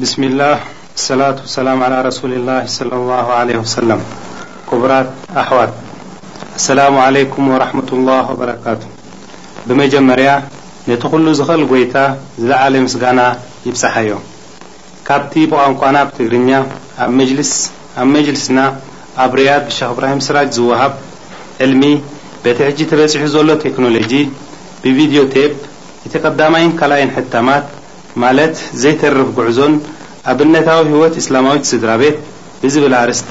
ብስሚላህ ሰላት ወሰላም ዓላ ረሱሊላህ ሰለላሁ ዓለይሂ ወሰለም ኩቡራት ኣሕዋት ኣሰላሙ ዓለይኩም ወራሕመቱላህ ወበረካቱ ብመጀመርያ ነቲ ኩሉ ዝኽእል ጎይታ ዝለዓለ ምስጋና ይብጻሓዮ ካብቲ ብቋንቋና ብትግርኛ ኣብ መጅልስ ኣብ መጅልስና ኣብ ሪያድ ብሸኽ እብራሂም ስራጅ ዝወሃብ ዕልሚ በቲ ሕጂ ተበጺሑ ዘሎ ቴክኖለጂ ብቪድዮ ቴፕ እቲ ቀዳማይን ካልኣይን ሕታማት ማለት ዘይተርፍ ጉዕዞን ኣብነታዊ ህይወት እስላማዊት ስድራቤት ብዝብል ኣርእስቲ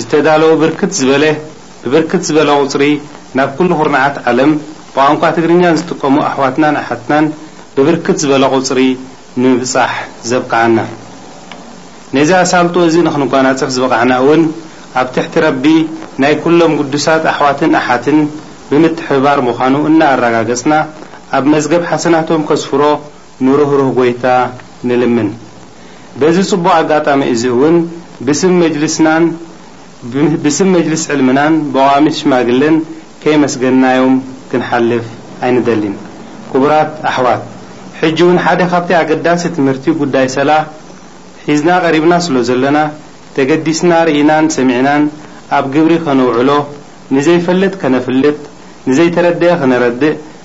ዝተዳለዉ ብርክት ዝበለ ብብርክት ዝበለ ቁፅሪ ናብ ኩሉ ኩርናዓት ዓለም ብቋንቋ ትግርኛ ንዝጥቀሙ ኣሕዋትናን ኣሓትናን ብብርክት ዝበለ ቁፅሪ ንምብፃሕ ዘብቅዓና ነዚ ኣሳልጦ እዚ ንክንጓናፀፍ ዝበቓዕና እውን ኣብ ትሕቲ ረቢ ናይ ኩሎም ግዱሳት ኣሕዋትን ኣሓትን ብምትሕብባር ምዃኑ እናኣራጋገፅና ኣብ መዝገብ ሓሰናቶም ከስፍሮ ንርህሩህ ጎይታ ንልምን። በዚ ጽቡቕ ኣጋጣሚ እዚ እውን ብስም መጅልስናን ብስም መጅልስ ዕልምናን ብቐዋሚ ሽማግለን ከየመስገንናዮም ክንሓልፍ ኣይንደሊን። ክቡራት ኣሕዋት ሕጂ እውን ሓደ ካብቲ ኣገዳሲ ትምህርቲ ጉዳይ ሰላ ሒዝና ቀሪብና ስለ ዘሎና ተገዲስና ርኢናን ሰሚዕናን ኣብ ግብሪ ከነውዕሎ ንዘይፈልጥ ከነፍልጥ ንዘይተረደኣ ክነረድእ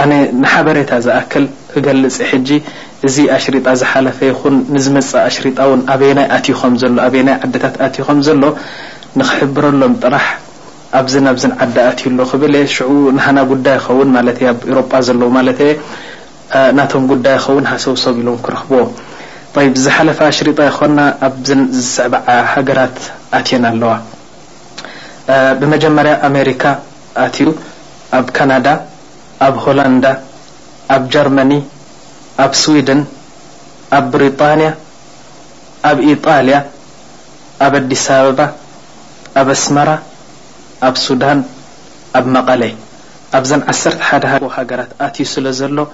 ኣነ ንሓበሬታ ዝኣክል ክገልጽ ሕጂ እዚ ኣሽሪጣ ዝሓለፈ ይኹን ንዝመጽእ ኣሽሪጣ ውን ኣበየናይ ኣትዩ ከም ዘሎ ኣበየናይ ዓድታት ኣትዩ ከም ዘሎ ንክሕብረሎም ጥራሕ ኣብዝን ኣብዝን ዓዲ ኣትዩ ኣሎ ክብል እየ ሽዑ ናሃና ጉዳይ ይኸውን ማለተይ ኣብ ኤሮጳ ዘለዉ ማለተይ እየ ናቶም ጉዳይ ይኸውን ሃሰውሰው ኢሎም ክረኽብዎ ጠይብ ዝሓለፈ ኣሽሪጣ ይኾና ኣብዝን ዝስዕባ ሃገራት ኣትየን ኣለዋ ብመጀመርያ ኣሜሪካ ኣትዩ ኣብ ካናዳ ኣብ ሆላንዳ ኣብ ጀርመኒ ኣብ ስዊድን ኣብ ብሪጣንያ ኣብ ኢጣልያ ኣብ ኣዲስ ኣበባ ኣብ ኣስመራ ኣብ ሱዳን ኣብ መቐለ ኣብዘን ዓሰርተ ሓደ ሃገራት ኣትዩ ስለዘሎ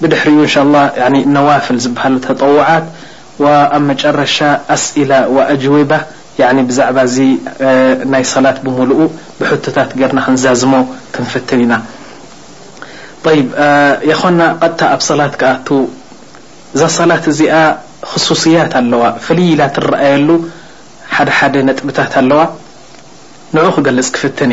بحر إن شاء الله نوافل زبل تطوعت و مرش أسئل وأجوبة بعب ي صلة بملق بحتت رنا نززم نفتن ن طي يخن ق ب صلة ك ذ صلة خصوصيت الو فل ل ترأيل حد حد نطبت الو نع قل كفتن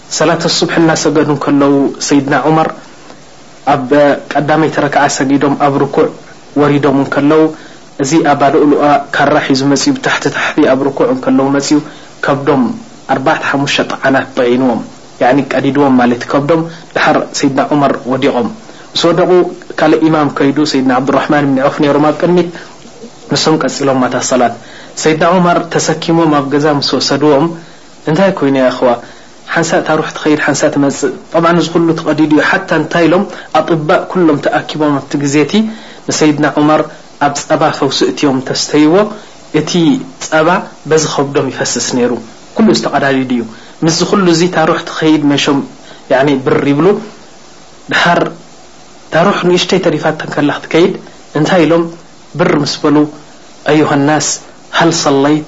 ሰላተ ሱብሒ እናሰገዱ እንከለዉ ሰይድና ዑመር ኣብ ቀዳመይቲ ረክዓ ሰጊዶም ኣብ ርኩዕ ወሪዶም እንከለዉ እዚ ኣባ ሉእሉኣ ካራ ሒዙ መጺኡ ብታሕቲ ታሕቲ ኣብ ርኩዕ እንከለዉ መጺኡ ከብዶም ኣርባዕተ ሓሙሽተ ጥዓናት ጠዒንዎም ያዕኒ ቀዲድዎም ማለት ከብዶም ደሓር ሰይድና ዑመር ወዲቖም ምስ ወደቑ ካልእ ኢማም ከይዱ ሰይድና ዓብዱራሕማን ብኒ ዐውፍ ነይሮም ኣብ ቅድሚት ንሶም ቀጺሎማ እታ ሰላት ሰይድና ዑመር ተሰኪሞም ኣብ ገዛ ምስ ወሰድዎም እንታይ ኮይኑያ የኽዋ ሓንሳእ ታሩሕ ትኸይድ ሓንሳእ ትመጽእ ጠብዓን እዚ ኩሉ ትቀዲዱዩ ሓታ እንታይ ኢሎም ኣጥባእ ኩሎም ተኣኪቦም ኣብቲ ግዜቲ ንሰይድና ዑመር ኣብ ጸባ ፈውሲ እትዮም እንተስተይዎ እቲ ጸባ በዚ ከብዶም ይፈስስ ኔሩ ኩሉ እዚ ተቀዳዲዱዩ ምስዚ ኩሉ እዚ ታሩሕ ትኸይድ መሾም ያኒ ብር ይብሉ ድሓር ታሩሕ ንእሽተይ ተሪፋተን ከላ ክትከይድ እንታይ ኢሎም ብር ምስ በሉ ኣዩሃናስ ሀል ሰለይት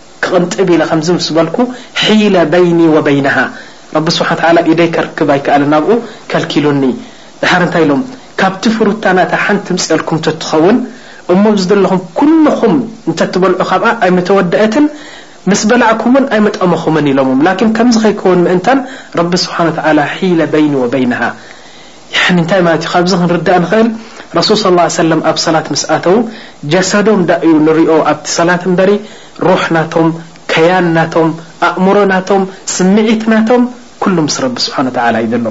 ክቕንጥብ ኢለ ከምዚ ምስ በልኩ ሒለ በይኒ ወበይነሃ ረቢ ስብሓን ወተዓላ ኢደይ ከርክብ ኣይከኣለን ናብኡ ከልኪሉኒ ደሓር እንታይ ኢሎም ካብቲ ፍሩታ ናታ ሓንቲ ምጽኤልኩም ተትኸውን እሞ ዝደለኹም ኩሉኹም እንተትበልዑ ካብኣ ኣይምተወደኣትን ምስ በላዕኩም እውን ኣይምጠመኹምን ኢሎምም ላኪን ከምዚ ከይከውን ምእንታን ረቢ ስብሓን ወተዓላ ሒለ በይኒ ወበይነሃ ያኒ እንታይ ማለት እዩ ካብዚ ክንርዳእ ንኽእል ረሱል ሰለላሁ ዐለይሂ ወሰለም ኣብ ሰላት ምስ ኣተው ጀሰዶም ዳእዩ ንሪኦ ኣብቲ ሰላት እምበሪ ሩሕ ናቶም ከያን ናቶም ኣእምሮ ናቶም ስምዒት ናቶም ኩሉ ምስ ረቢ ስብሓን ወተዓላ እዩ ዘሎ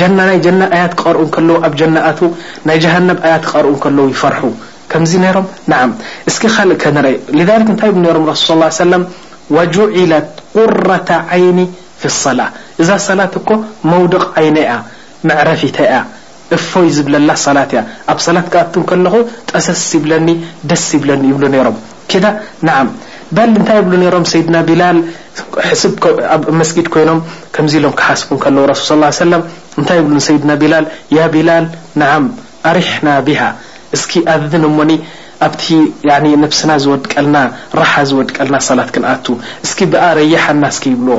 ጀና ናይ ጀና ኣያት ክቐርኡ እንከለዉ ኣብ ጀና ኣትው ናይ ጀሃነብ ኣያት ክቐርኡ እንከለዉ ይፈርሑ ከምዚ ነይሮም ናዓም እስኪ ካልእ ከንረ ሊዛሊክ እንታይ ይብሉ ነይሮም ረሱል ሰለላሁ ዐለይሂ ወሰለም ወጁዒለት ቁረተ ዓይኒ ፊ ሰላ እዛ ሰላት እኮ መውደቕ ዓይነይ እያ መዕረፊተይ'ያ፣ እፎይ ዝብለላ ሰላት'ያ፣ ኣብ ሰላት ክኣቱ እንከለኹ ጠሰስ ይብለኒ፣ ደስ ይብለኒ ይብሉ ነይሮም። ኪዳ፣ ነዓም። በል እንታይ ይብሉ ነይሮም ሰይድና ቢላል ሕስብ ኣብ መስጊድ ኮይኖም ከምዚ ኢሎም ክሓስቡ እንከለዉ ረሱል ሰለላሁ ዓለይሂ ወሰለም እንታይ ይብሉ ንሰይድና ቢላል ያ ቢላል ነዓም ኣሪሕና ቢሃ እስኪ ኣዝን እሞኒ ኣብቲ ያኒ ነብስና ዝወድቀልና ራሓ ዝወድቀልና ሰላት ክንኣቱ እስኪ ብኣ ረይሓና እስኪ ይብልዎ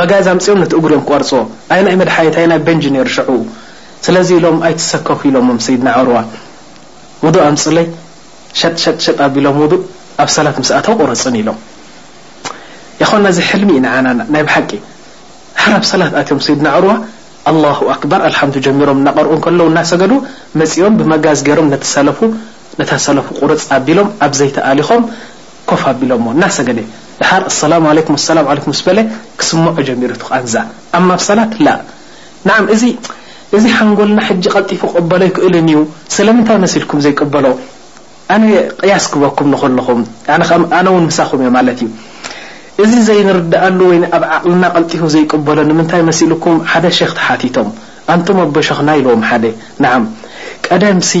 መጋዝ ኣምጺኦም ንቲ እግሩ እዮም ክቆርጽዎ ኣይ ናይ መድሓኒት ኣይ ናይ በንጂ ነይሩ ሸዑ ስለዚ ኢሎም ኣይትሰከፉ ኢሎሞም ሰይድና ዑርዋ ውዱእ ኣምጽለይ ሸጥ ሸጥ ሸጥ ኣቢሎም ውዱእ ኣብ ሰላት ምስ ኣተው ቁረጽኒ ኢሎም የኣኽዋና እዚ ሕልሚ እዩ ንዓና ናይ ብሓቂ ድሓር ኣብ ሰላት ኣትዮም ሰይድና ዑርዋ ኣላሁ ኣክበር ኣልሓምዱ ጀሚሮም እናቀርኡ እንከለው እናሰገዱ መጺኦም ብመጋዝ ገይሮም ነቲ ሰለፉ ነታ ሰለፉ ቁርጽ ኣቢሎም ኣብ ዘይቲ ኣሊኾም ኮፍ ኣቢሎሞ እናሰገደ ደሓር ኣሰላሙ ዓለይኩም ኣሰላም ዓለይኩም ምስ በለ ክስምዖ ጀሚሩ እቲ ቓንዛ። ኣማ ኣብ ሰላት ላእ። ነዓም እዚ እዚ ሓንጎልና ሕጂ ቀልጢፉ ክቕበሎ ኣይክእልን እዩ ስለምንታይ መሲልኩም ዘይቅበሎ ኣነ ቕያስ ክበኩም ንኹልኹም ያኒ ከም ኣነ ውን ምሳኹም እየ ማለት እዩ እዚ ዘይንርደኣሉ ወይ ኣብ ዓቕልና ቀልጢፉ ዘይቅበሎ ንምንታይ መሲልኩም ሓደ ሼኽ ተሓቲቶም ኣንቱም ኣቦ ሸኽና ኢልዎም ሓደ ነዓም ቀደም ሲ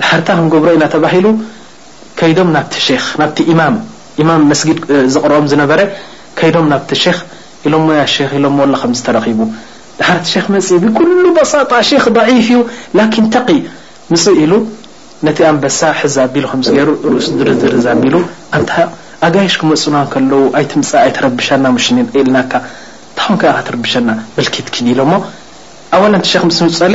ዳሕርታ ክንገብሮ ኢና ተባሂሉ ከይዶም ናብቲ ሼኽ ናብቲ ኢማም ኢማም መስጊድ ዘቕርኦም ዝነበረ ከይዶም ናብቲ ሼኽ ኢሎሞ ያ ሼኽ ኢሎሞ ዋላ ከምዚ ተረኺቡ ዳሓር እቲ ሼኽ መጺኡ ብኩሉ በሳጣ ሼኽ ዳዒፍ እዩ ላኪን ተቒ ምስ ኢሉ ነቲ ኣንበሳ ሕዝ ኣቢሉ ከምዚ ገይሩ ርእሱ ድርዝርዝ ኣቢሉ ኣንታ ኣጋይሽ ክመጹና ከለዉ ኣይትምጻእ ኣይትረብሻና ሙሽኒን ኢልናካ እንታኾንካ ኢኻ ትርብሸና ምልኪት ኪድ ኢሎሞ ኣወል ነቲ ሼኽ ምስ ንጸለ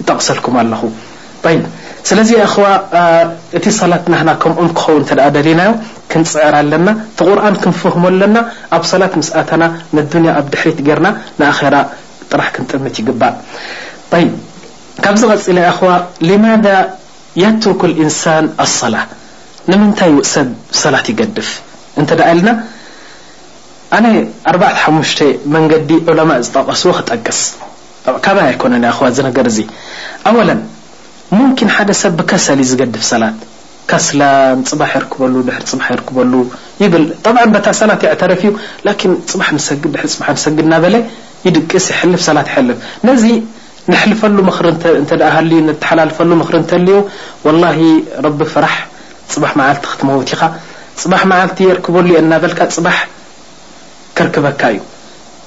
ይጠቕሰልኩም ኣለኹ ጠይብ ስለዚ ያእኽዋ እቲ ሰላት ናህና ከምኦም ክኸውን እንተ ደሊናዮ ክንጽዕር ኣለና እቲ ቁርኣን ክንፈህሞ ኣለና ኣብ ሰላት ምስ ኣተና ንዱንያ ኣብ ድሕሪት ጌርና ንኣኼራ ጥራሕ ክንጥምት ይግባእ ጠይብ ካብዚ ቀጺለ ያእኽዋ ሊማዛ የትሩኩ ልኢንሳን ኣሰላህ ንምንታይ ሰብ ሰላት ይገድፍ እንተ ኢልና ኣነ ኣርባዕተ ሓሙሽተ መንገዲ ዑለማእ ዝጠቐስዎ ክጠቅስ ካባይ ኣይኮነን ያኣኽዋ እዚ ነገር እዚ ኣወለን ሙምኪን ሓደ ሰብ ብከሰል እዩ ዝገድፍ ሰላት ካስላን ጽባሕ የርክበሉ ድሕሪ ጽባሕ የርክበሉ ይብል ጠብዓን በታ ሰላት የዕተርፍ እዩ ላኪን ጽባሕ ንሰግድ ድሕሪ ጽባሕ ንሰግድ እናበለ ይድቅስ የሕልፍ ሰላት የሕልፍ ነዚ ነሕልፈሉ ምኽሪ እንተ ሃልዩ ነተሓላልፈሉ ምኽሪ እንተልዩ ወላሂ ረቢ ፍራሕ ጽባሕ መዓልቲ ክትመውት ኢኻ ጽባሕ መዓልቲ የርክበሉ እየ እናበልካ ጽባሕ ከርክበካ እዩ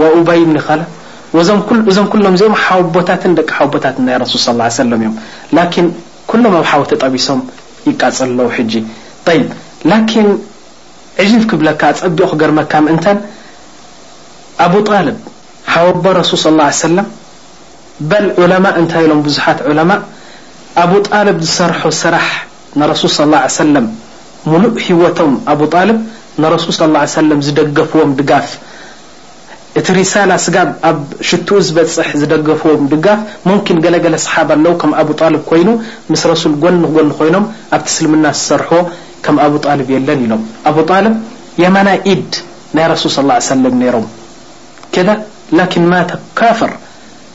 ወኡበይ ብኒ ኸለብ ወዞም ኩሉ እዞም ኩሎም እዚኦም ሓወቦታትን ደቂ ሓወቦታትን ናይ ረሱል ሰለላሁ ዓለይሂ ወሰለም እዮም ላኪን ኩሎም ኣብ ሓዊ ተጠቢሶም ይቃጸሉ ኣለዉ ሕጂ ጠይብ ላኪን ዕጂብ ክብለካ ኣጸቢቑ ክገርመካ ምእንተን ኣቡ ጣልብ ሓወቦ ረሱል ሰለላሁ ዓለይሂ ወሰለም በል ዑለማእ እንታይ ኢሎም ብዙሓት ዑለማእ ኣቡ ጣልብ ዝሰርሖ ስራሕ ንረሱል ሰለላሁ ዓለይሂ ወሰለም ሙሉእ ሂወቶም ኣቡ ጣልብ ንረሱል ሰለላሁ ዓለይሂ ወሰለም ዝደገፍዎም ድጋፍ እቲ ሪሳላ ስጋብ ኣብ ሽትኡ ዝበጽሕ ዝደገፍዎም ድጋፍ ሙምኪን ገለ ገለ ሰሓባ ኣለዉ ከም ኣቡ ጣልብ ኮይኑ ምስ ረሱል ጎኒ ንጎኒ ኮይኖም ኣብቲ እስልምና ዝሰርሑ ከም ኣቡ ጣልብ የለን ኢሎም ኣቡ ጣልብ የማናይ ኢድ ናይ ረሱል ሰለላሁ ዓለይሂ ወሰለም ኔሮም ከደ ላኪን ማተ ካፍር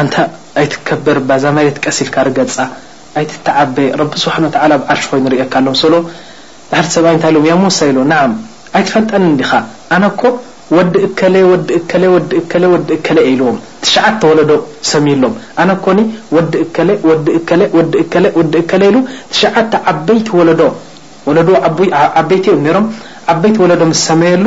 ኣንታ ኣይትከበር እባ እዛ መሬት ቀስ ኢልካ ርገጻ ኣይትተዓበ ረቢ ስብሓን ወተዓላ ኣብ ዓርሹ ኮይኑ ይርእየካ ኣሎ ምስ በሎ ድሕርቲ ሰብኣይ እንታይ ኢሎምያ ሙሳ ኢሉ ናዓም ኣይትፈልጠንን ዲኻ ኣነ እኮ ወዲ እከለ ወዲ እከለ ወዲ እከለ ወዲ እከለ እየ ኢልዎም ትሽዓተ ወለዶ ሰምዩሎም ኣነ እኮ ን ወዲ እከለ ወዲ እከለ ወዲ እከለ ወዲ እከለ ኢሉ ትሽዓተ ዓበይቲ ወለዶ ወለድኡ ዓቡይ ዓበይቲ እዮም ነይሮም ዓበይቲ ወለዶ ምስ ሰመየሉ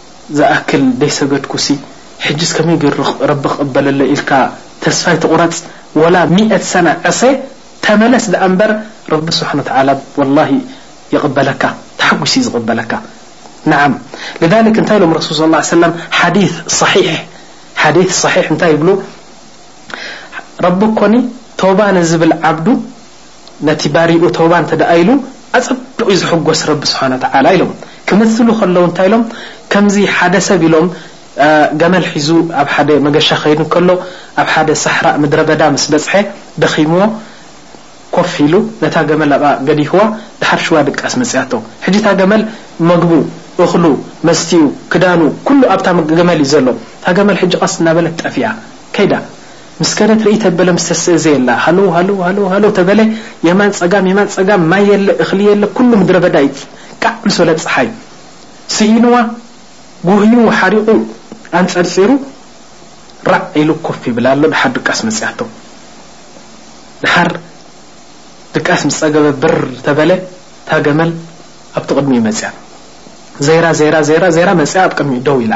ዝኣክል ደይሰገድኩሲ ሕጂስ ከመይ ገይሩ ረቢ ክቅበለለይ ኢልካ ተስፋ ኣይትቁረጽ ወላ ሚእት ሰነ ዕሰ ተመለስ ድኣ እምበር ረቢ ስብሓን ወተዓላ ወላሂ ይቅበለካ ተሓጉሱ እዩ ዝቅበለካ ነዓም ልዛሊክ እንታይ ኢሎም ረሱል ስ ላ ሰለም ሓዲት ሰሒሕ ሓዲት ሰሒሕ እንታይ ይብሉ ረቢ እኮኒ ቶባ ንዝብል ዓብዱ ነቲ ባሪኡ ተውባ እንተ ደኣ ኢሉ ኣጸቢቑ እዩ ዝሕጎስ ረቢ ስብሓን ወተዓላ ኢሎም ክምስሉ ከለዉ እንታይ ኢሎም ከምዚ ሓደ ሰብ ኢሎም ገመል ሒዙ ኣብ ሓደ መገሻ ክኸይድ እንከሎ ኣብ ሓደ ሳሕራእ ምድረ በዳ ምስ በጽሐ ደኺምዎ ኮፍ ኢሉ ነታ ገመል ኣብኣ ገዲፍዋ ደሓር ሽዋ ድቃስ መጽያቶ ሕጂ እታ ገመል መግቡ እኽሉ መስትኡ ክዳኑ ኩሉ ኣብታ ገመል እዩ ዘሎ እታ ገመል ሕጂ ቀስ እናበለት ጠፊኣ ከይዳ ምስ ከደት ርእይ ተበለ ምስ ተሰእዘየላ ሃለው ሃለው ሃለው ሃለው ተበለ የማን ጸጋም የማን ጸጋም ማይ የለ እኽሊ የለ ኩሉ ምድረ በዳ እዩ ቃዕ ምስ በለት ጸሓይ ስኢንዋ ጉህዩ ሓሪቑ ኣንጸርጺሩ ራዕ ኢሉ ኮፍ ይብል ኣሎ ደሓር ድቃስ መጽያቶ ደሓር ድቃስ ምስ ጸገበ ብር ተበለ እታ ገመል ኣብቲ ቅድሚኡ መጽያ ዘይራ ዘይራ ዘይራ ዘይራ መጽያ ኣብ ቅድሚኡ ደው ኢላ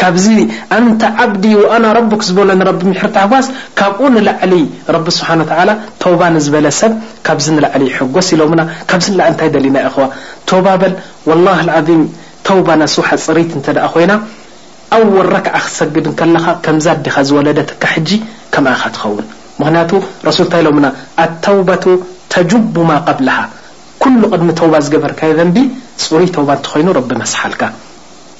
ካብዚ ኣንተ ዓብዲ ወኣና ረቡክ ዝበሎ ንረቢ ምሕር ታሕጓስ ካብኡ ንላዕሊ ረቢ ስብሓን ወተዓላ ተውባ ንዝበለ ሰብ ካብዚ ንላዕሊ ይሕጎስ ኢሎምና ካብዚ ንላዕሊ እንታይ ደሊና የእኽዋ ተውባ በል ወላህ ኣልዓዚም ተውባ ነሱሓ ፅሪት እንተ ኮይና ኣወል ረክዓ ክትሰግድ እንከለኻ ከምዛ ኣዴኻ ዝወለደትካ ሕጂ ከምኣ ኢኻ ትኸውን ምኽንያቱ ረሱል እንታይ ኢሎምና ኣተውበቱ ተጁቡ ማ ቀብለሃ ኩሉ ቅድሚ ተውባ ዝገበርካዮ ዘንቢ ፅሩይ ተውባ እንተኾይኑ ረቢ መስሓልካ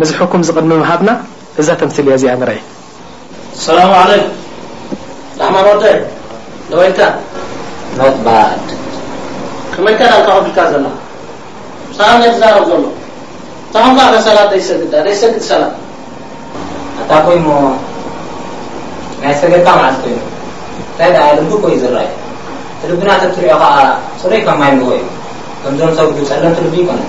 ነዚ ሕኩም እዚ ቅድሚ ምሃብና እዛ ተምስልያ እዚኣ ንረይ። ሰላሙ ዓለይኩም ራሕማን ወደይ ደወይካ ኖት ባድ ከመይ ከ ዳንካ ወዲካ ዘለካ ብሰላም ናይ ትዛረብ ዘሎ እንታይ ኮንካ ከ ሰላት ደይሰግድ ዳ ደይሰግድ ሰላት ኣታ ኮይ እሞ ናይ ሰገድካ መዓዝ ኮይኑ እንታይ ደኣ ልቢ ኮይ ዝረኣይ እቲ ልብና ተትሪኦ ከኣ ጽሩይ ከም ማይ ንሆ እዩ ከምዞም ሰጉዱ ጸለምቲ ልቢ ኣይኮነን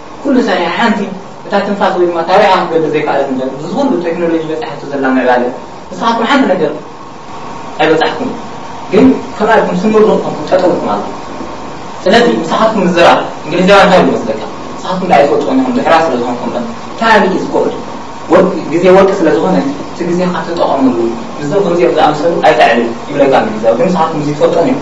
ኩሉ ሰሪሓ ሓንቲ እታ ትንፋስ ወይ ድማ ታቢዕካ ክትገብር ዘይከኣለት ነገር ምስዚ ኩሉ ቴክኖሎጂ በጺሓቶ ዘላ ምዕባለ ንስኻትኩም ሓንቲ ነገር ኣይበጻሕኩምን ግን ከምኣ ኢልኩም ስምብር ኢልኩም ጠጠው ኢልኩም ኣለኹም ስለዚ ምሳኻትኩም ምዝራብ እንግሊዛውያን እንታይ ይመስለካ ንስኻትኩም ዳኣ ኣይትፈልጥዎን ኢኹም ድሕራ ስለ ዝኾንኩም በር ታይም ኢዝ ጎልድ ግዜ ወርቂ ስለ ዝኾነ እቲ ግዜኻ ተጠቐምሉ ምስዞም ከምዚኦም ዝኣምሰሉ ኣይተዕልል ይብለካ እንግሊዛዊ ግን ንስኻትኩም እዚ ትፈልጦን ኢኹም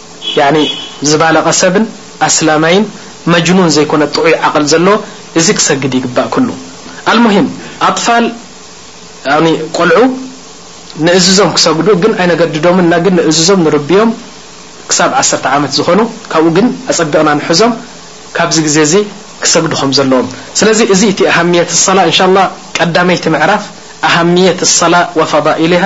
ያኒ ዝባለቀ ሰብን ኣስላማይን መጅኑን ዘይኮነ ጥዑይ ዓቅል ዘለዎ እዚ ክሰግድ ይግባእ ኩሉ ኣልሙሂም ኣጥፋል ያኒ ቆልዑ ንእዝዞም ክሰግዱ ግን ኣይነገድዶምን እና ግን ንእዝዞም ንርብዮም ክሳብ ዓሰርተ ዓመት ዝኾኑ ካብኡ ግን ኣጸቢቅና ንሕዞም ካብዚ ግዜ እዚ ክሰግዱ ከም ዘለዎም ስለዚ እዚ እቲ ኣሃምየት ሰላ እንሻላህ ቀዳመይቲ ምዕራፍ ኣሃምየት ሰላ ወፈዳኢሊሃ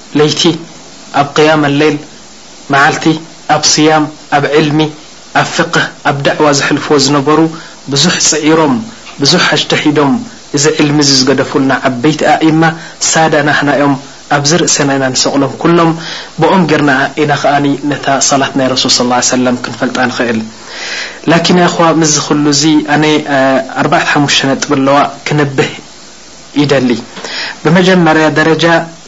ለይቲ ኣብ ቂያም ኣለይል፣ መዓልቲ ኣብ ስያም፣ ኣብ ዕልሚ፣ ኣብ ፍቅህ፣ ኣብ ዳዕዋ ዘሕልፍዎ ዝነበሩ ብዙሕ ጽዒሮም ብዙሕ ኣጅተሂዶም እዚ ዕልሚ እዚ ዝገደፉልና ዓበይቲ ኣኢማ ሳዳ ናህና'ዮም ኣብዚ ርእሰና ኢና ንሰቅሎም ኩሎም ብኦም ጌርና ኢና ከኣ ነታ ሰላት ናይ ረሱል ሰለላሁ ዓለይሂ ወሰለም ክንፈልጣ ንኽእል ላኪን ያእኽዋ ምስዚ ኩሉ እዚ ኣነ ኣርባዕተ ሓሙሽተ ነጥቢ ኣለዋ ክነብህ ይደሊ ብመጀመርያ ደረጃ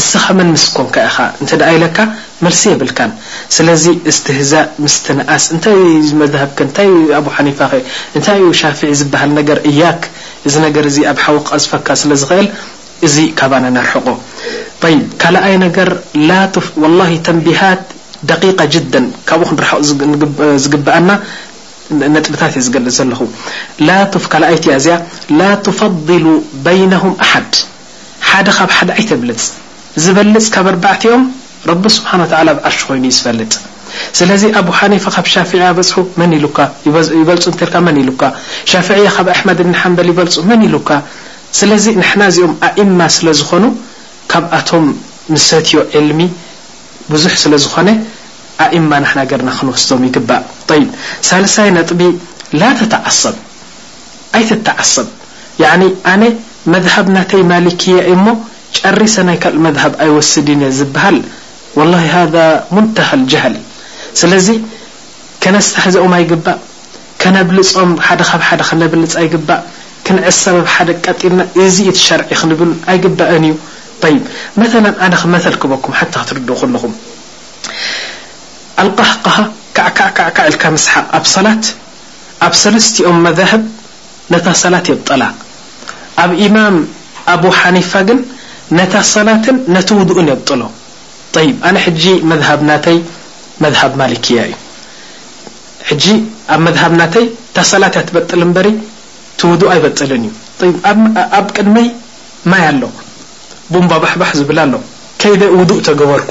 እስኻ መን ምስ ኮንካ ኢኻ እንተ ኢለካ መልሲ የብልካን ስለዚ እስትህዛእ ምስትንኣስ እንታይ እዩ መዝሀብከ እንታይ እዩ ኣቡ ሐኒፋኸ እንታይ እዩ ሻፊዒ ዝብሃል ነገር እያክ እዚ ነገር እዚ ኣብ ሓዊ ክቀዝፈካ ስለ ዝኽእል እዚ ካባና ነርሕቆ ጠይብ ካላኣይ ነገር ላ ቱፍ ወላሂ ተንቢሃት ደቂቀ ጅደን ካብኡ ክንርሕቅ ዝግብኣና ነጥብታት እየ ዝገልፅ ዘለኹ ላ ቱፍ ካላኣይቲ እያ እዚኣ ላ ቱፈዲሉ በይነሁም ኣሓድ ሓደ ካብ ሓደ ኣይተብልጽ ዝበልጽ ካብ ኣርባዕቲኦም ረቢ ስብሓን ወተዓላ ኣብ ዓርሹ ኮይኑ እዩ ዝፈልጥ ስለዚ ኣቡ ሓኒፈ ካብ ሻፊዒ ኣበጽሑ መን ኢሉካ ይበልጹ እንተልካ መን ኢሉካ ሻፊዕያ ካብ ኣሕመድ እብኒ ሓንበል ይበልጹ መን ኢሉካ ስለዚ ንሕና እዚኦም ኣኢማ ስለ ዝኾኑ ካብኣቶም ንሰትዮ ዕልሚ ብዙሕ ስለ ዝኾነ ኣኢማ ናህና ገርና ክንወስዶም ይግባእ ጠይብ ሳልሳይ ነጥቢ ላተተዓሰብ ኣይትተዓሰብ ያኒ ኣነ መዝሀብ ናተይ ማሊክያ እዩሞ ጨሪሰ ናይ ካልእ መዝሀብ ኣይወስድን እየ ዝብሃል ወላሂ ሀዛ ሙንተሀ ልጀሀል ስለዚ ከነስተህዘኦም ኣይግባእ ከነብልፆም ሓደ ካብ ሓደ ከነብልፅ ኣይግባእ ክንዕሰብ ኣብ ሓደ ቀጥ ኢልና እዚ እዩ እቲ ሸርዒ ክንብል ኣይግባእን እዩ ጠይብ መተለን ኣነ ከም መተል ክበኩም ሓንቲ ክትርድኡ ከለኹም ኣልቃህቃሃ ካዕካዕካዕካዕ ኢልካ ምስሓቅ ኣብ ሰላት ኣብ ሰለስቲኦም መዛህብ ነታ ሰላት የብጠላ። ኣብ ኢማም ኣቡ ሓኒፋ ግን ነታ ሰላትን ነቲ ውዱእን የብጥሎ። ጠይብ ኣነ ሕጂ መዝሃብ ናተይ መዝሃብ ማሊክያ እዩ። ሕጂ ኣብ መዝሃብ ናተይ እታ ሰላት እያ ትበጥል እምበሪ እቲ ውዱእ ኣይበጥልን እዩ። ጠይብ ኣብ ቅድመይ ማይ ኣሎ ቡንባ ባሕባሕ ዝብል ኣሎ ከይደ ውዱእ ተገበርኩ።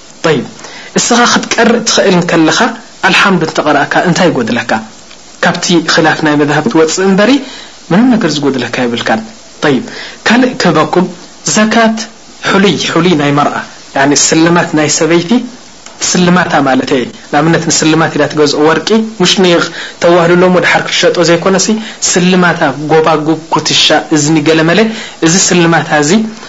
ጠይብ እስኻ ክትቀርእ ትኽእል እንከለኻ ኣልሓምዱ እንተቐራእካ እንታይ ይጎድለካ ካብቲ ኺላፍ ናይ መዛህብ ትወጽእ እምበሪ ምንም ነገር ዝጎድለካ የብልካን ጠይብ ካልእ ክህበኩም ዘካት ሑሉይ ሑሉይ ናይ መርኣ ያኒ ስልማት ናይ ሰበይቲ ስልማታ ማለተይ እየ ንኣብነት ንስልማት ኢላ ትገዝኦ ወርቂ ሙሽ ንይኽ ተዋህልሎሞ ደሓር ክትሸጦ ዘይኮነሲ ስልማታ ጎባጉብ ኩትሻ እዝኒ ገለመለ እዚ ስልማታ እዚ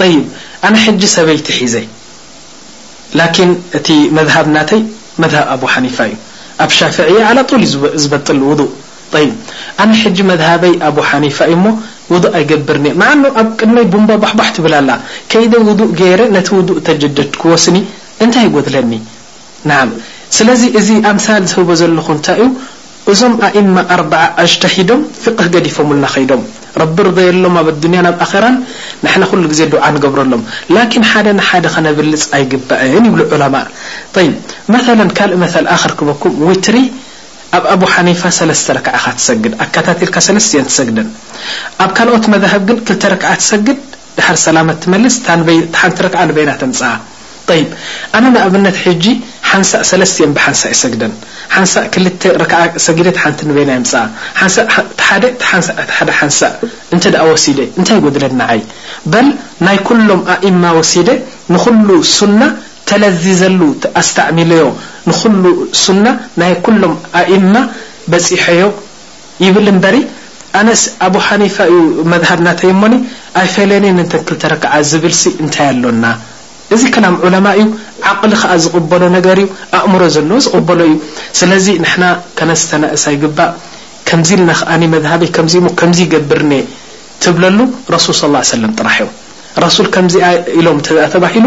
ጠይብ ኣነ ሕጂ ሰበይቲ ሒዘ ላኪን እቲ መዝሃብ ናተይ መዝሃብ ኣቡ ሓኒፋ እዩ ኣብ ሻፍዕያ ዓላ ጡል እዩ ዝበጥል ውዱእ ጠይብ ኣነ ሕጂ መዝሃበይ ኣቡ ሓኒፋ እዩሞ ውዱእ ኣይገብርንየ መዓኑ ኣብ ቅድመይ ቡንባ ቧሕቧሕ ትብል ኣላ ከይደ ውዱእ ገይረ ነቲ ውዱእ ተጀደድክዎ ስኒ እንታይ ይጎድለኒ ናዓም ስለዚ እዚ ኣምሳል ዝህቦ ዘለኹ እንታይ እዩ እዞም ኣኢማ ኣርባዓ ኣጅተሂዶም ፊቅህ ገዲፎሙልና ከይዶም ረቢ ርደየሎም ኣብ ኣዱንያን ኣብ ኣኼራን ንሕና ኩሉ ግዜ ዱዓ ንገብረሎም ላኪን ሓደ ንሓደ ከነብልጽ ኣይግባእን ይብሉ ዑለማእ ጠይብ መተለን ካልእ መተል ኣክርክበኩም ዊትሪ ኣብ ኣቡ ሓኒፋ ሰለስተ ረክዓ ኢካ ትሰግድ ኣካታቲልካ ሰለስቲኤን ትሰግደን ኣብ ካልኦት መዛህብ ግን ክልተ ረክዓ ትሰግድ ድሓር ሰላመት ትመልስ እታ ንበይ እታ ሓንቲ ረክዓ ንበይና ተምጽኣ ጠይብ ኣነ ንኣብነት ሕጂ ሓንሳእ ሰለስት እየን ብሓንሳእ ይሰግደን ሓንሳእ ክልተ ረክዓ ሰጊደ እታ ሓንቲ ንበይና የምጽኣ ሓንሳእ እታ ሓደ እታ ሓንሳእ እታ ሓደ ሓንሳእ እንተ ወሲደ እንታይ ይጎድለኒ ንዓይ በል ናይ ኩሎም ኣእማ ወሲደ ንኩሉ ሱና ተለዚዘሉ ኣስታዕሚለዮ ንኩሉ ሱና ናይ ኩሎም ኣእማ በጺሐዮ ይብል እምበሪ ኣነስ ኣቡ ሓኒፋ እዩ መዝሃብ ናተይ እሞኒ ኣይፈለንየን እንተን ክልተ ረክዓ ዝብልሲ እንታይ ኣሎና እዚ ከላም ዑለማ እዩ ዓቅሊ ከኣ ዝቅበሎ ነገር እዩ ኣእምሮ ዘለዎ ዝቅበሎ እዩ ስለዚ ንሕና ከነስተናእሳ ይግባእ ከምዚ ኢልና ከኣ መዝሃበይ ከምዚ እሞ ከምዚ ይገብርንየ ትብለሉ ረሱል ሰለላሁ ዓለይሂ ወሰለም ጥራሕ እዮም ረሱል ከምዚ ኢሎም እንተ ተባሂሉ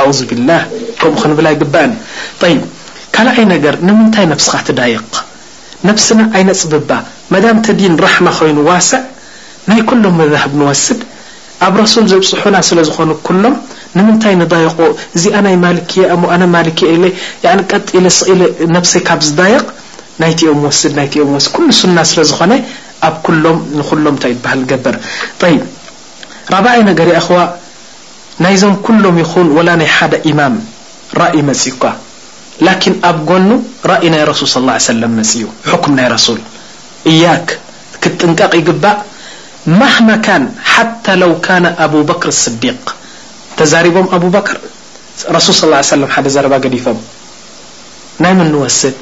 ኣኡዙቢላህ ከምኡ ክንብል ኣይግባእን ጠይብ ካልኣይ ነገር ንምንታይ ነብስኻ ትዳይቅ ነብስና ኣይነጽብባ መዳም እቲ ዲን ራሕማ ኮይኑ ዋሰዕ ናይ ኩሎም መዛህብ ንወስድ ኣብ ረሱል ዘብጽሑና ስለ ዝኾኑ ኩሎም ንምንታይ ንዳይቆ እዚኣ ናይ ማልኪ እያ እሞ ኣነ ማልኪ እየ ኢለ ያኒ ቀጥ ኢለ ስቅ ኢለ ነብሰይ ካብ ዝዳይቅ ናይቲኦም ወስድ ናይቲኦም ወስድ ኩሉ ሱና ስለ ዝኾነ ኣብ ኩሎም ንኹሎም እንታይ ይብሃል ገበር ጠይብ ራብኣይ ነገር ያእኽዋ ናይዞም ኩሎም ይኹን ወላ ናይ ሓደ ኢማም ራኢ መጺዩካ ላኪን ኣብ ጎኑ ራኢ ናይ ረሱል ሰለላሁ ዓለይሂ ወሰለም መጺዩ ሑክም ናይ ረሱል እያክ ክትጥንቀቅ ይግባእ ማህማ ካን ሓታ ለው ካነ ኣቡበክር ስዲቅ ተዛሪቦም ኣቡበክር ረሱል ሰለላሁ ዓለይሂ ወሰለም ሓደ ዘረባ ገዲፎም ናይ መን ንወስድ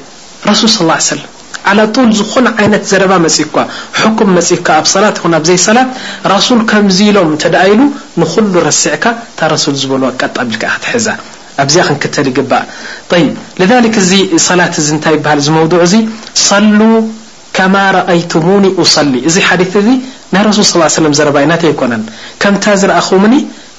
ረሱል ሰለላሁ ዓለይሂ ወሰለም ዓላ ጡል ዝኾነ ዓይነት ዘረባ መጺኡካ ሑኩም መጺኡካ ኣብ ሰላት ይኹን ኣብ ዘይ ሰላት ረሱል ከምዚ ኢሎም እንተ ደኣ ኢሉ ንኹሉ ረሲዕካ እታ ረሱል ዝበልዋ ቀጥ ኣቢልካ ኢኻ ትሕዛ ኣብዚኣ ክንክተል ይግባእ ጠይብ ለዛሊክ እዚ ሰላት እዚ እንታይ ይበሃል እዚ መውዱዕ እዚ ሰሉ ከማ ረኣይቱሙኒ ኡሰሊ እዚ ሓዲት እዚ ናይ ረሱል ሰለላሁ ዓለይሂ ወሰለም ዘረባ እዩ ናተይ ኣይኮነን ከምታ ዝረኣኹምኒ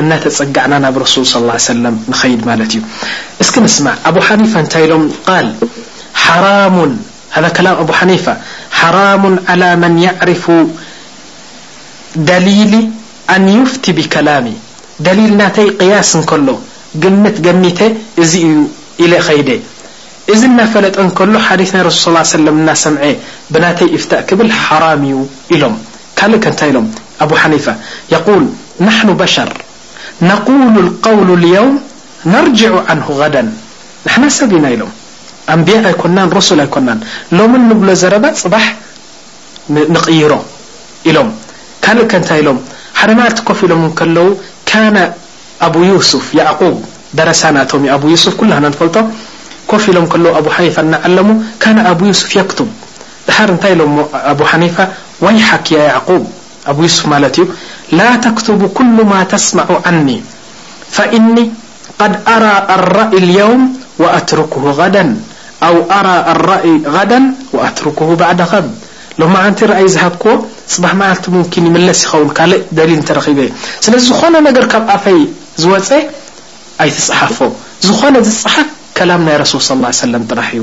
እናተጸጋዕና ናብ ረሱል ሰለላሁ ሰለም ንኸይድ ማለት እዩ እስኪ ንስማዕ ኣቡ ሓኒፋ እንታይ ኢሎም ቃል ሓራሙን ሃዛ ከላም ኣቡ ሓኒፋ ሓራሙን ዓላ መን ያዕርፉ ደሊሊ ኣን ዩፍቲ ቢከላሚ ደሊል ናተይ ቕያስ እንከሎ ግምት ገሚተ እዚ እዩ ኢለ ኸይደ እዚ እናፈለጠ እንከሎ ሓዲስ ናይ ረሱል ሰለላሁ ሰለም እናሰምዐ ብናተይ ኢፍታእ ክብል ሓራም እዩ ኢሎም ካልእ ከ እንታይ ኢሎም ኣቡ ሓኒፋ የቁል ናሕኑ በሸር ነቁሉ ልቀውሉ ልየውም ነርጅዑ ዓንሁ ገደን ንሕና ሰብ ኢና ኢሎም ኣንብያ ኣይኮናን ሩሱል ኣይኮናን ሎሚ እንብሎ ዘረባ ፅባሕ ንቅይሮ ኢሎም ካልእ ከ እንታይ ኢሎም ሓደ መኣልቲ ኮፍ ኢሎም እንከለዉ ካነ ኣቡ ዩሱፍ ያዕቁብ ደረሳ ናቶም እዩ ኣቡ ዩሱፍ ኩላህና ንፈልጦ ኮፍ ኢሎም ከለዉ ኣቡ ሓኒፋ እናዓለሙ ካነ ኣቡ ዩሱፍ የክቱብ ደሓር እንታይ ኢሎሞ ኣቡ ሓኒፋ ወይሓክ ያ ያዕቁብ፣ ኣቡ ዩሱፍ ማለት እዩ፣ ላ ተክቱቡ ኩሉ ማ ተስመዑ ዓኒ ፈኢኒ ቀድ ኣራ ኣራኢ ልየውም ወኣትሩኩሁ ገደን ኣው ኣራ ኣራኢ ገደን ወኣትሩኩሁ ባዕደከም ሎማዓንቲ ራእይ ዝሃብክዎ ፅባሕ መዓልቲ ሙምኪን ይምለስ ይኸውን ካልእ ደሊል እንተረኺበ ስለዚ ዝኾነ ነገር ካብ ኣፈይ ዝወፀ ኣይትፅሓፎ ዝኾነ ዝፀሓፍ ከላም ናይ ረሱል ሰለላሁ ዓለይሂ ወሰለም ጥራሕ እዩ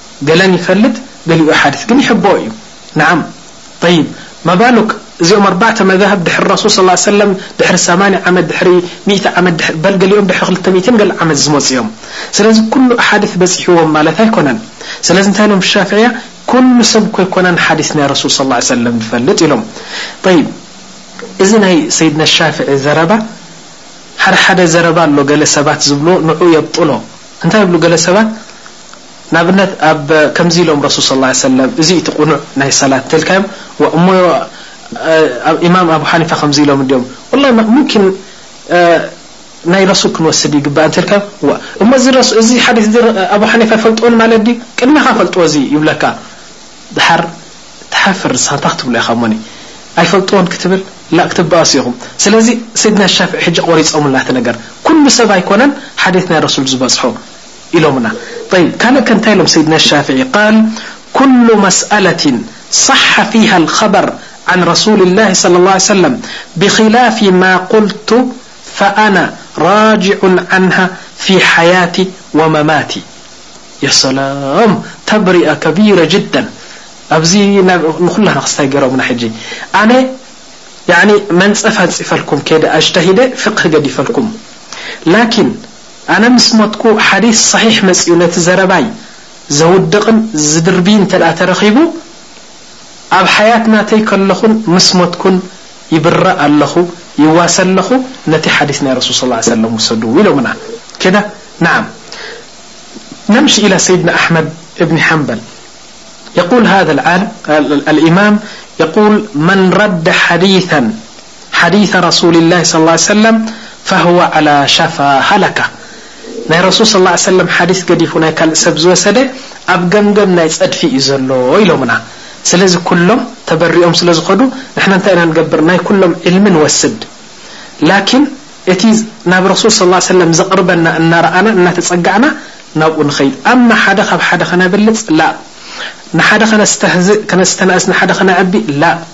ገለን ይፈልጥ ገሊኡ ሓዲት ግን ይሕብኦ እዩ ናዓም ጠይብ ማባሉክ እዚኦም ኣርባዕተ መዛህብ ድሕሪ ረሱል ሰለላሁ ዓለይሂ ወሰለም ድሕሪ ሰማንያ ዓመት ድሕሪ ሚእቲ ዓመት ድሕሪ በል ገሊኦም ድሕሪ ክልተ ሚእትን ገለ ዓመት ዝመጹ እዮም ስለዚ ኩሉ ኣሓዲት በጺሕዎም ማለት ኣይኮነን ስለዚ እንታይ ኢሎም ሻፍዕያ ኩሉ ሰብ እኮ ኣይኮነን ሓዲት ናይ ረሱል ሰለላሁ ዓለይሂ ወሰለም ዝፈልጥ ኢሎም ጠይብ እዚ ናይ ሰይድና ሻፍዒ ዘረባ ሓደ ሓደ ዘረባ ኣሎ ገለ ሰባት ዝብልዎ ንዑ የብጥሎ እንታይ ይብሉ ገለ ሰባት ንኣብነት ኣብ ከምዚ ኢሎም ረሱል ሰለላሁ ዓለይሂ ወሰለም እዚ እቲ ቅኑዕ ናይ ሰላት እንተልካዮም እሞ ኣብ ኢማም ኣቡ ሓኒፋ ከምዚ ኢሎም እንድዮም ወላሂ ሙምኪን ናይ ረሱል ክንወስድ ይግባእ እንተልካዮም ዋእ እሞ እዚ ሓዲስ እዚ ኣቡ ሓኒፋ ኣይፈልጥዎን ማለት ድዩ ቅድሜኻ ፈልጥዎ እዚ ይብለካ ደሓር ትሓፍር ንስኻ እንታይ ክትብሎ ኢኻ እሞኒ ኣይፈልጥዎን ክትብል ላእ ክትበኣሱ ኢኹም ስለዚ ሰይድና ሻፍዒ ሕጂ ቆሪጾምላ እቲ ነገር ኩሉ ሰብ ኣይኮነን ሓዲስ ናይ ረሱል ዝበጽሖ لم لأ ك نت لم سيدن الشافعي قال كل مسألة صح فيها الخبر عن رسول الله صلى الله عيه وسلم بخلاف ما قلت فأنا راجع عنها في حياتي ومماتي يا سلام تبرئ كبيرة جدا نل ر يعن መنፀف ፅፈلكم أجتሂደ فق ዲፈلكم لكن ኣነ ምስ ሞትኩ ሓዲስ ሰሒሕ መጺኡ ነቲ ዘረባይ ዘውድቕን ዝድርብይ እንተድኣ ተረኺቡ ኣብ ሓያት ናተይ ከለኹን ምስ ሞትኩን ይብረእ ኣለኹ ይዋሰ ኣለኹ ነቲ ሓዲስ ናይ ረሱል ሰለላሁ ዓለይሂ ወሰለም ውሰዱ ኢሎምና ከደ ነዓም ነምሺ ኢላ ሰይድና ኣሕመድ እብኒ ሓንበል የቁል ሃዘ ኣልዓል ኣልኢማም የቁል መን ረደ ሓዲሰን ሓዲሰ ረሱሊላሂ ሰለላሁ ዓለይሂ ወሰለም ፈህወ ዓላ ሸፋ ሃለካ ናይ ረሱል ሰለላሁ ዓለይሂ ወሰለም ሓዲስ ገዲፉ ናይ ካልእ ሰብ ዝወሰደ ኣብ ገምገም ናይ ጸድፊ እዩ ዘሎ ኢሎምና። ስለዚ ኩሎም ተበሪኦም ስለ ዝኸዱ ንሕና እንታይ ኢና ንገብር ናይ ኩሎም ዒልሚ ንወስድ ላኪን እቲ ናብ ረሱል ሰለላሁ ዓለይሂ ወሰለም ዘቕርበና እናረኣና እናተጸጋዕና ናብኡ ንኸይድ ኣማ ሓደ ካብ ሓደ ከነብልጽ ላእ ንሓደ ከነስተህዝእ ከነስተናእስ ንሓደ ከነዕቢ ላእ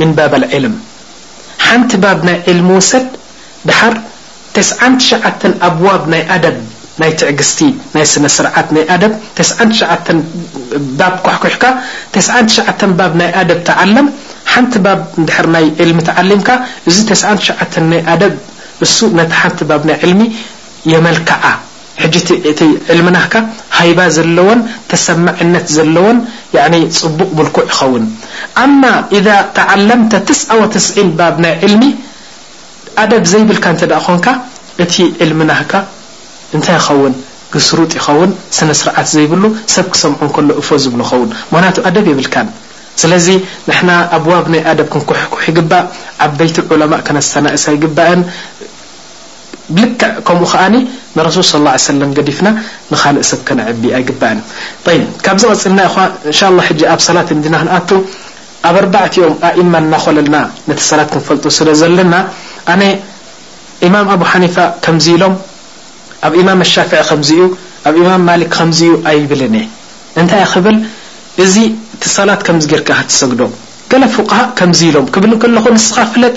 ምን ባብ ኣልዕልም ሓንቲ ባብ ናይ ዕልሚ ውሰድ ደሓር ተስዓን ትሽዓተን ኣብዋብ ናይ ኣደብ ናይ ትዕግስቲ ናይ ስነ ስርዓት ናይ ኣደብ ተስዓን ትሽዓተን ባብ ኳሕኲሕካ ተስዓን ትሽዓተን ባብ ናይ ኣደብ ተዓለም ሓንቲ ባብ እንድሕር ናይ ዕልሚ ተዓሊምካ እዚ ተስዓን ትሽዓተን ናይ ኣደብ እሱ ነታ ሓንቲ ባብ ናይ ዕልሚ የመልክዓ ሕጂ እቲ እቲ ዕልሚ ናህካ ሃይባ ዘለዎን ተሰማዕነት ዘለዎን ያኒ ጽቡቅ ምልኩዕ ይኸውን ኣማ ኢዛ ተዓለምተ ትስዓ ወትስዒን ባብ ናይ ዕልሚ ኣደብ ዘይብልካ እንተ ኮንካ እቲ ዕልሚ ናህካ እንታይ ይኸውን ግስሩጥ ይኸውን ስነ ስርዓት ዘይብሉ ሰብ ክሰምዖ እንከሎ እፎ ዝብሎ ይኸውን ምክንያቱ ኣደብ የብልካን ስለዚ ንሕና ኣብዋብ ናይ ኣደብ ክንኩሕኩሕ ይግባእ ዓበይቲ ዑለማእ ከነስተናእሳ ኣይግባእን። ልክዕ ከምኡ ከኣ ንረሱል ሰለላሁ ዓለይሂ ወሰለም ገዲፍና ንኻልእ ሰብ ከነዕቢ ኣይግባእን። ጠይብ ካብዚ ቀጺልና እኽዋ እንሻላህ ሕጂ ኣብ ሰላት እንዲና ክንኣቱ ኣብ ኣርባዕቲኦም ኣኢማ እናኾለልና ነቲ ሰላት ክንፈልጦ ስለ ዘለና ኣነ ኢማም ኣቡ ሓኒፋ ከምዚ ኢሎም ኣብ ኢማም ኣሻፍዒ ከምዚ እዩ ኣብ ኢማም ማሊክ ከምዚ እዩ ኣይብልን እየ እንታይ እየ ክብል እዚ እቲ ሰላት ከምዚ ጌርካ ኢኻ ትሰግዶ ገለ ፉቃሃእ ከምዚ ኢሎም ክብል እንከለኹ ንስኻ ፍለጥ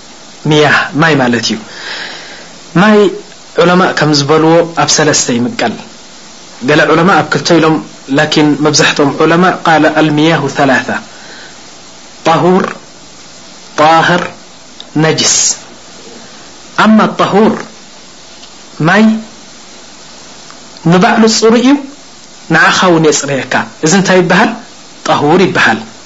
ሚያህ ማይ ማለት እዩ ማይ ዑለማእ ከም ዝበልዎ ኣብ ሰለስተ ይምቀል ገለ ዑለማእ ኣብ ክልተ ኢሎም ላኪን መብዛሕትኦም ዑለማእ ቃለ ኣልሚያሁ ሰላሳ ጠሁር ጣህር ነጅስ ኣማ ጠሁር ማይ ንባዕሉ ፅሩይ እዩ ንዓኻ እውን የፅርየካ እዚ እንታይ ይበሃል ጠሁር ይበሃል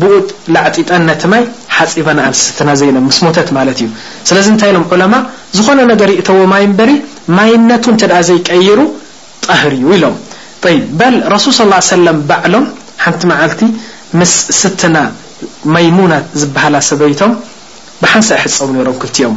ብኡ ላዕጢጠን ነቲ ማይ ሓጺበንኣ ንስትና ዘይለን ምስ ሞተት ማለት እዩ ስለዚ እንታይ ኢሎም ዑለማ ዝኾነ ነገር ይእተዎ ማይ እምበሪ ማይነቱ እንተ ዘይቀይሩ ጣህር እዩ ኢሎም ጠይብ በል ረሱል ስ ላ ሰለም ባዕሎም ሓንቲ መዓልቲ ምስ ስትና መይሙና ዝበሃላ ሰበይቶም ብሓንሳእ ይሕጸቡ ነይሮም ክልቲኦም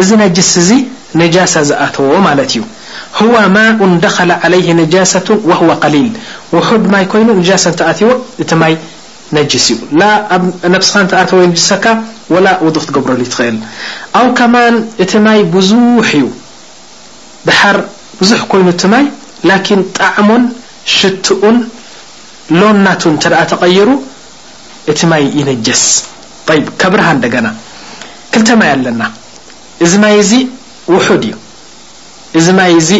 እዚ ነጅስ እዚ ነጃሳ ዝኣተዎ ማለት እዩ። ሁዋ ማኡን ደኸለ ዓለይህ ነጃሰቱን ወሁወ ቀሊል፣ ውሑድ ማይ ኮይኑ ንጃሳ እንተኣትይዎ እቲ ማይ ነጅስ እዩ። ላ ኣብ ነብስኻ እንተኣተወ የንጅሰካ ወላ ውዱእ ክትገብረሉ ኣይትኽእል። ኣው ከማን እቲ ማይ ብዙሕ እዩ። ደሓር ብዙሕ ኮይኑ እቲ ማይ ላኪን ጣዕሙን ሽትኡን ሎን ናቱን እንተደኣ ተቐይሩ እቲ ማይ ይነጀስ ጠይብ ከብርሃ እንደገና ክልተ ማይ ኣለና እዚ ማይ እዚ ውሑድ እዩ እዚ ማይ እዚ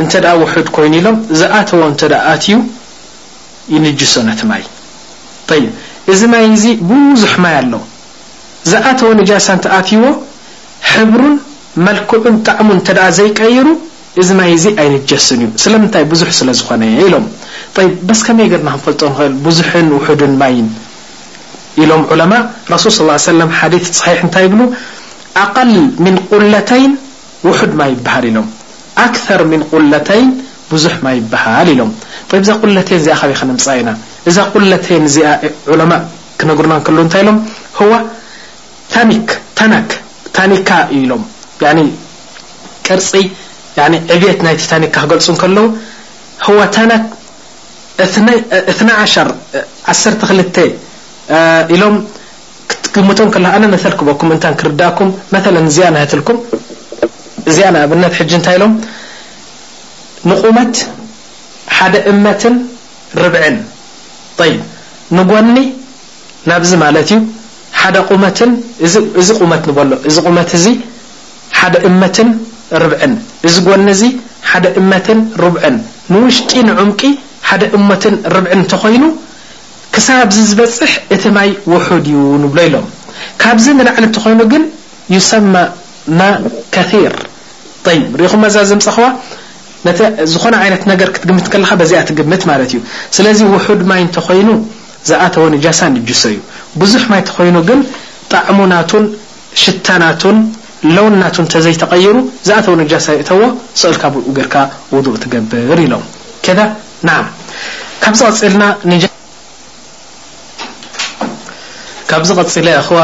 እንተ ውሑድ ኮይኑ ኢሎም ዝኣተዎ እንተ ኣትዩ ይንጅሶ ነቲ ማይ ጠይብ እዚ ማይ እዚ ብዙሕ ማይ ኣሎ ዝኣተወ ንጃሳ እንተ ኣትይዎ ሕብሩን መልክዑን ጣዕሙን እንተ ዘይቀይሩ እዚ ማይ እዚ ኣይንጀስን እዩ ስለምንታይ ብዙሕ ስለ ዝኾነ ኢሎም ጠይብ በስ ከመይ ገርና ክንፈልጦ ንኽእል ብዙሕን ውሑድን ማይን ኢሎም ዑለማእ ረሱል ስ ላ ሰለም ሓዲት ሰሒሕ እንታይ ይብሉ ኣቀል ምን ቁለተይን ውሑድ ማይ ይበሃል ኢሎም ኣክተር ምን ቁለተይን ብዙሕ ማይ ይበሃል ኢሎም ጠይብ እዛ ቁለተይን እዚኣ ካበይ ከነምፅኣ ኢና እዛ ቁለተይን እዚኣ ዑለማእ ክነግሩና እንከለዉ እንታይ ኢሎም ህዋ ታኒክ፣ ታናክ፣ ታኒካ እዩ ኢሎም ያኒ ቅርጺ ያኒ ዕብየት ናይቲ ታኒካ ክገልጹ እንከለዉ ህወ ታናክ እትነይ እትነ ዓሸር ዓሰርተ ክልተ ኢሎም ክትግምቶ እንከለኻ ኣነ መተል ክበኩም እንታን ክርዳኩም መተለ ንዚኣ ንሀትልኩም እዚኣ ንኣብነት ሕጂ እንታይ ኢሎም ንቁመት ሓደ እመትን ርብዕን ጠይብ ንጎኒ ናብዚ ማለት እዩ ሓደ ቁመትን እዚ እዚ ቁመት ንበሎ እዚ ቁመት እዚ ሓደ እመትን ርብዕን እዚ ጎኒ እዚ ሓደ እመትን ሩብዕን ንውሽጢ ንዑምቂ ሓደ እመትን ርብዕን እንተኾይኑ ክሳብ ኣብዚ ዝበፅሕ እቲ ማይ ውሑድ እዩ ንብሎ ኢሎም ካብዚ ንላዕሊ እንተኾይኑ ግን ዩሰማ ማእ ከሲር ጠይብ ርኢኹማ እዛ ዘምፀኽዋ ነቲ ዝኾነ ዓይነት ነገር ክትግምት ከለኻ በዚኣ ትግምት ማለት እዩ ስለዚ ውሑድ ማይ እንተኾይኑ ዝኣተወ ንጃሳ ንጅሶ እዩ ብዙሕ ማይ ተኾይኑ ግን ጣዕሙ ናቱን ሽታ ናቱን ለውን ናቱን ተዘይ ተቀይሩ ዝኣተወ ንጃሳ ይእተዎ ሰእልካ ብኡ ገርካ ውዱእ ትገብር ኢሎም ከዳ ናዓም ካብዚ ቀጺልና ካብዚ ቀጺለ ኣኽዋ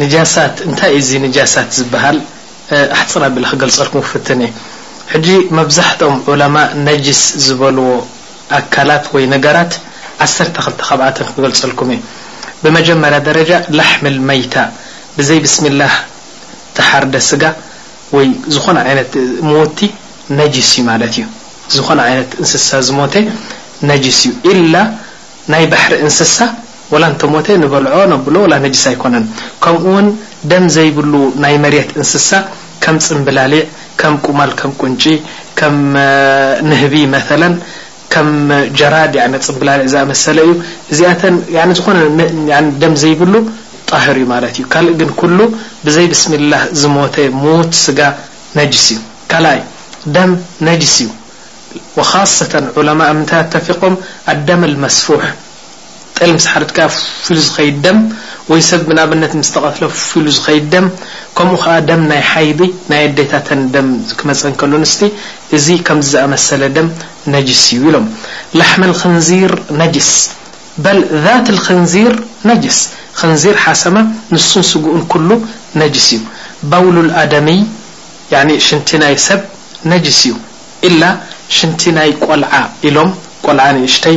ንጃሳት እንታይ እዚ ንጃሳት ዝበሃል ኣሕጽር ኣቢለ ክገልጸልኩም ክፍትን እየ ሕጂ መብዛሕትኦም ዑለማ ነጅስ ዝበልዎ ኣካላት ወይ ነገራት ዓሰርተ ክልተ ካብኣተን ክገልጸልኩም እየ። ብመጀመርያ ደረጃ ላሕም ልመይታ ብዘይ ብስሚላህ ዝተሓርደ ስጋ ወይ ዝኾነ ዓይነት ምውቲ ነጅስ እዩ ማለት እዩ። ዝኾነ ዓይነት እንስሳ ዝሞተ ነጅስ እዩ ኢላ ናይ ባሕሪ እንስሳ። ወላ እንተሞተ ንበልዖ ነብሎ ወላ ነጅስ ኣይኮነን ከምኡውን ደም ዘይብሉ ናይ መሬት እንስሳ ከም ጽምብላሊዕ ከም ቁማል ከም ቁንጪ ከም ንህቢ መተለን ከም ጀራድ ያዕኒ ጽምብላሊዕ ዝኣመሰለ እዩ እዚኣተን ያዕኒ ዝኾነ ያዕኒ ደም ዘይብሉ ጣህር እዩ ማለት እዩ ካልእ ግን ኩሉ ብዘይ ብስሚላህ ዝሞተ ምዉት ስጋ ነጅስ እዩ ካልኣይ ደም ነጅስ እዩ ወኻሰተን ዑለማእ ኣብ ምንታይ ኣተፊቆም ኣደም ኣልመስፉሕ ጤል ምስ ሓረድካያ ፉፍ ኢሉ ዝኸይድ ደም ወይ ሰብ ብናብነት ምስ ተቐትለ ፉፍ ኢሉ ዝኸይድ ደም ከምኡ ከኣ ደም ናይ ሓይሊ ናይ ኣዴታተን ደም ክመጸን ከሎ ኣንስቲ እዚ ከምዚ ዝኣመሰለ ደም ነጅስ እዩ ኢሎም ላሕመ ኣልኽንዚር ነጅስ በል ዛት ኣልኽንዚር ነጅስ ኽንዚር ሓሰማ ንሱን ስግኡን ኩሉ ነጅስ እዩ ባውሉ ኣልኣደምይ ያኒ ሽንቲ ናይ ሰብ ነጅስ እዩ ኢላ ሽንቲ ናይ ቆልዓ ኢሎም ቆልዓ ንእሽተይ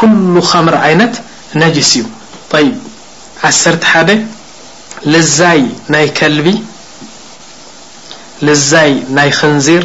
ኩሉ ኸምር ዓይነት ነጅስ እዩ ጠይብ ዓሰርተ ሓደ ልዛይ ናይ ከልቢ ልዛይ ናይ ኽንዚር።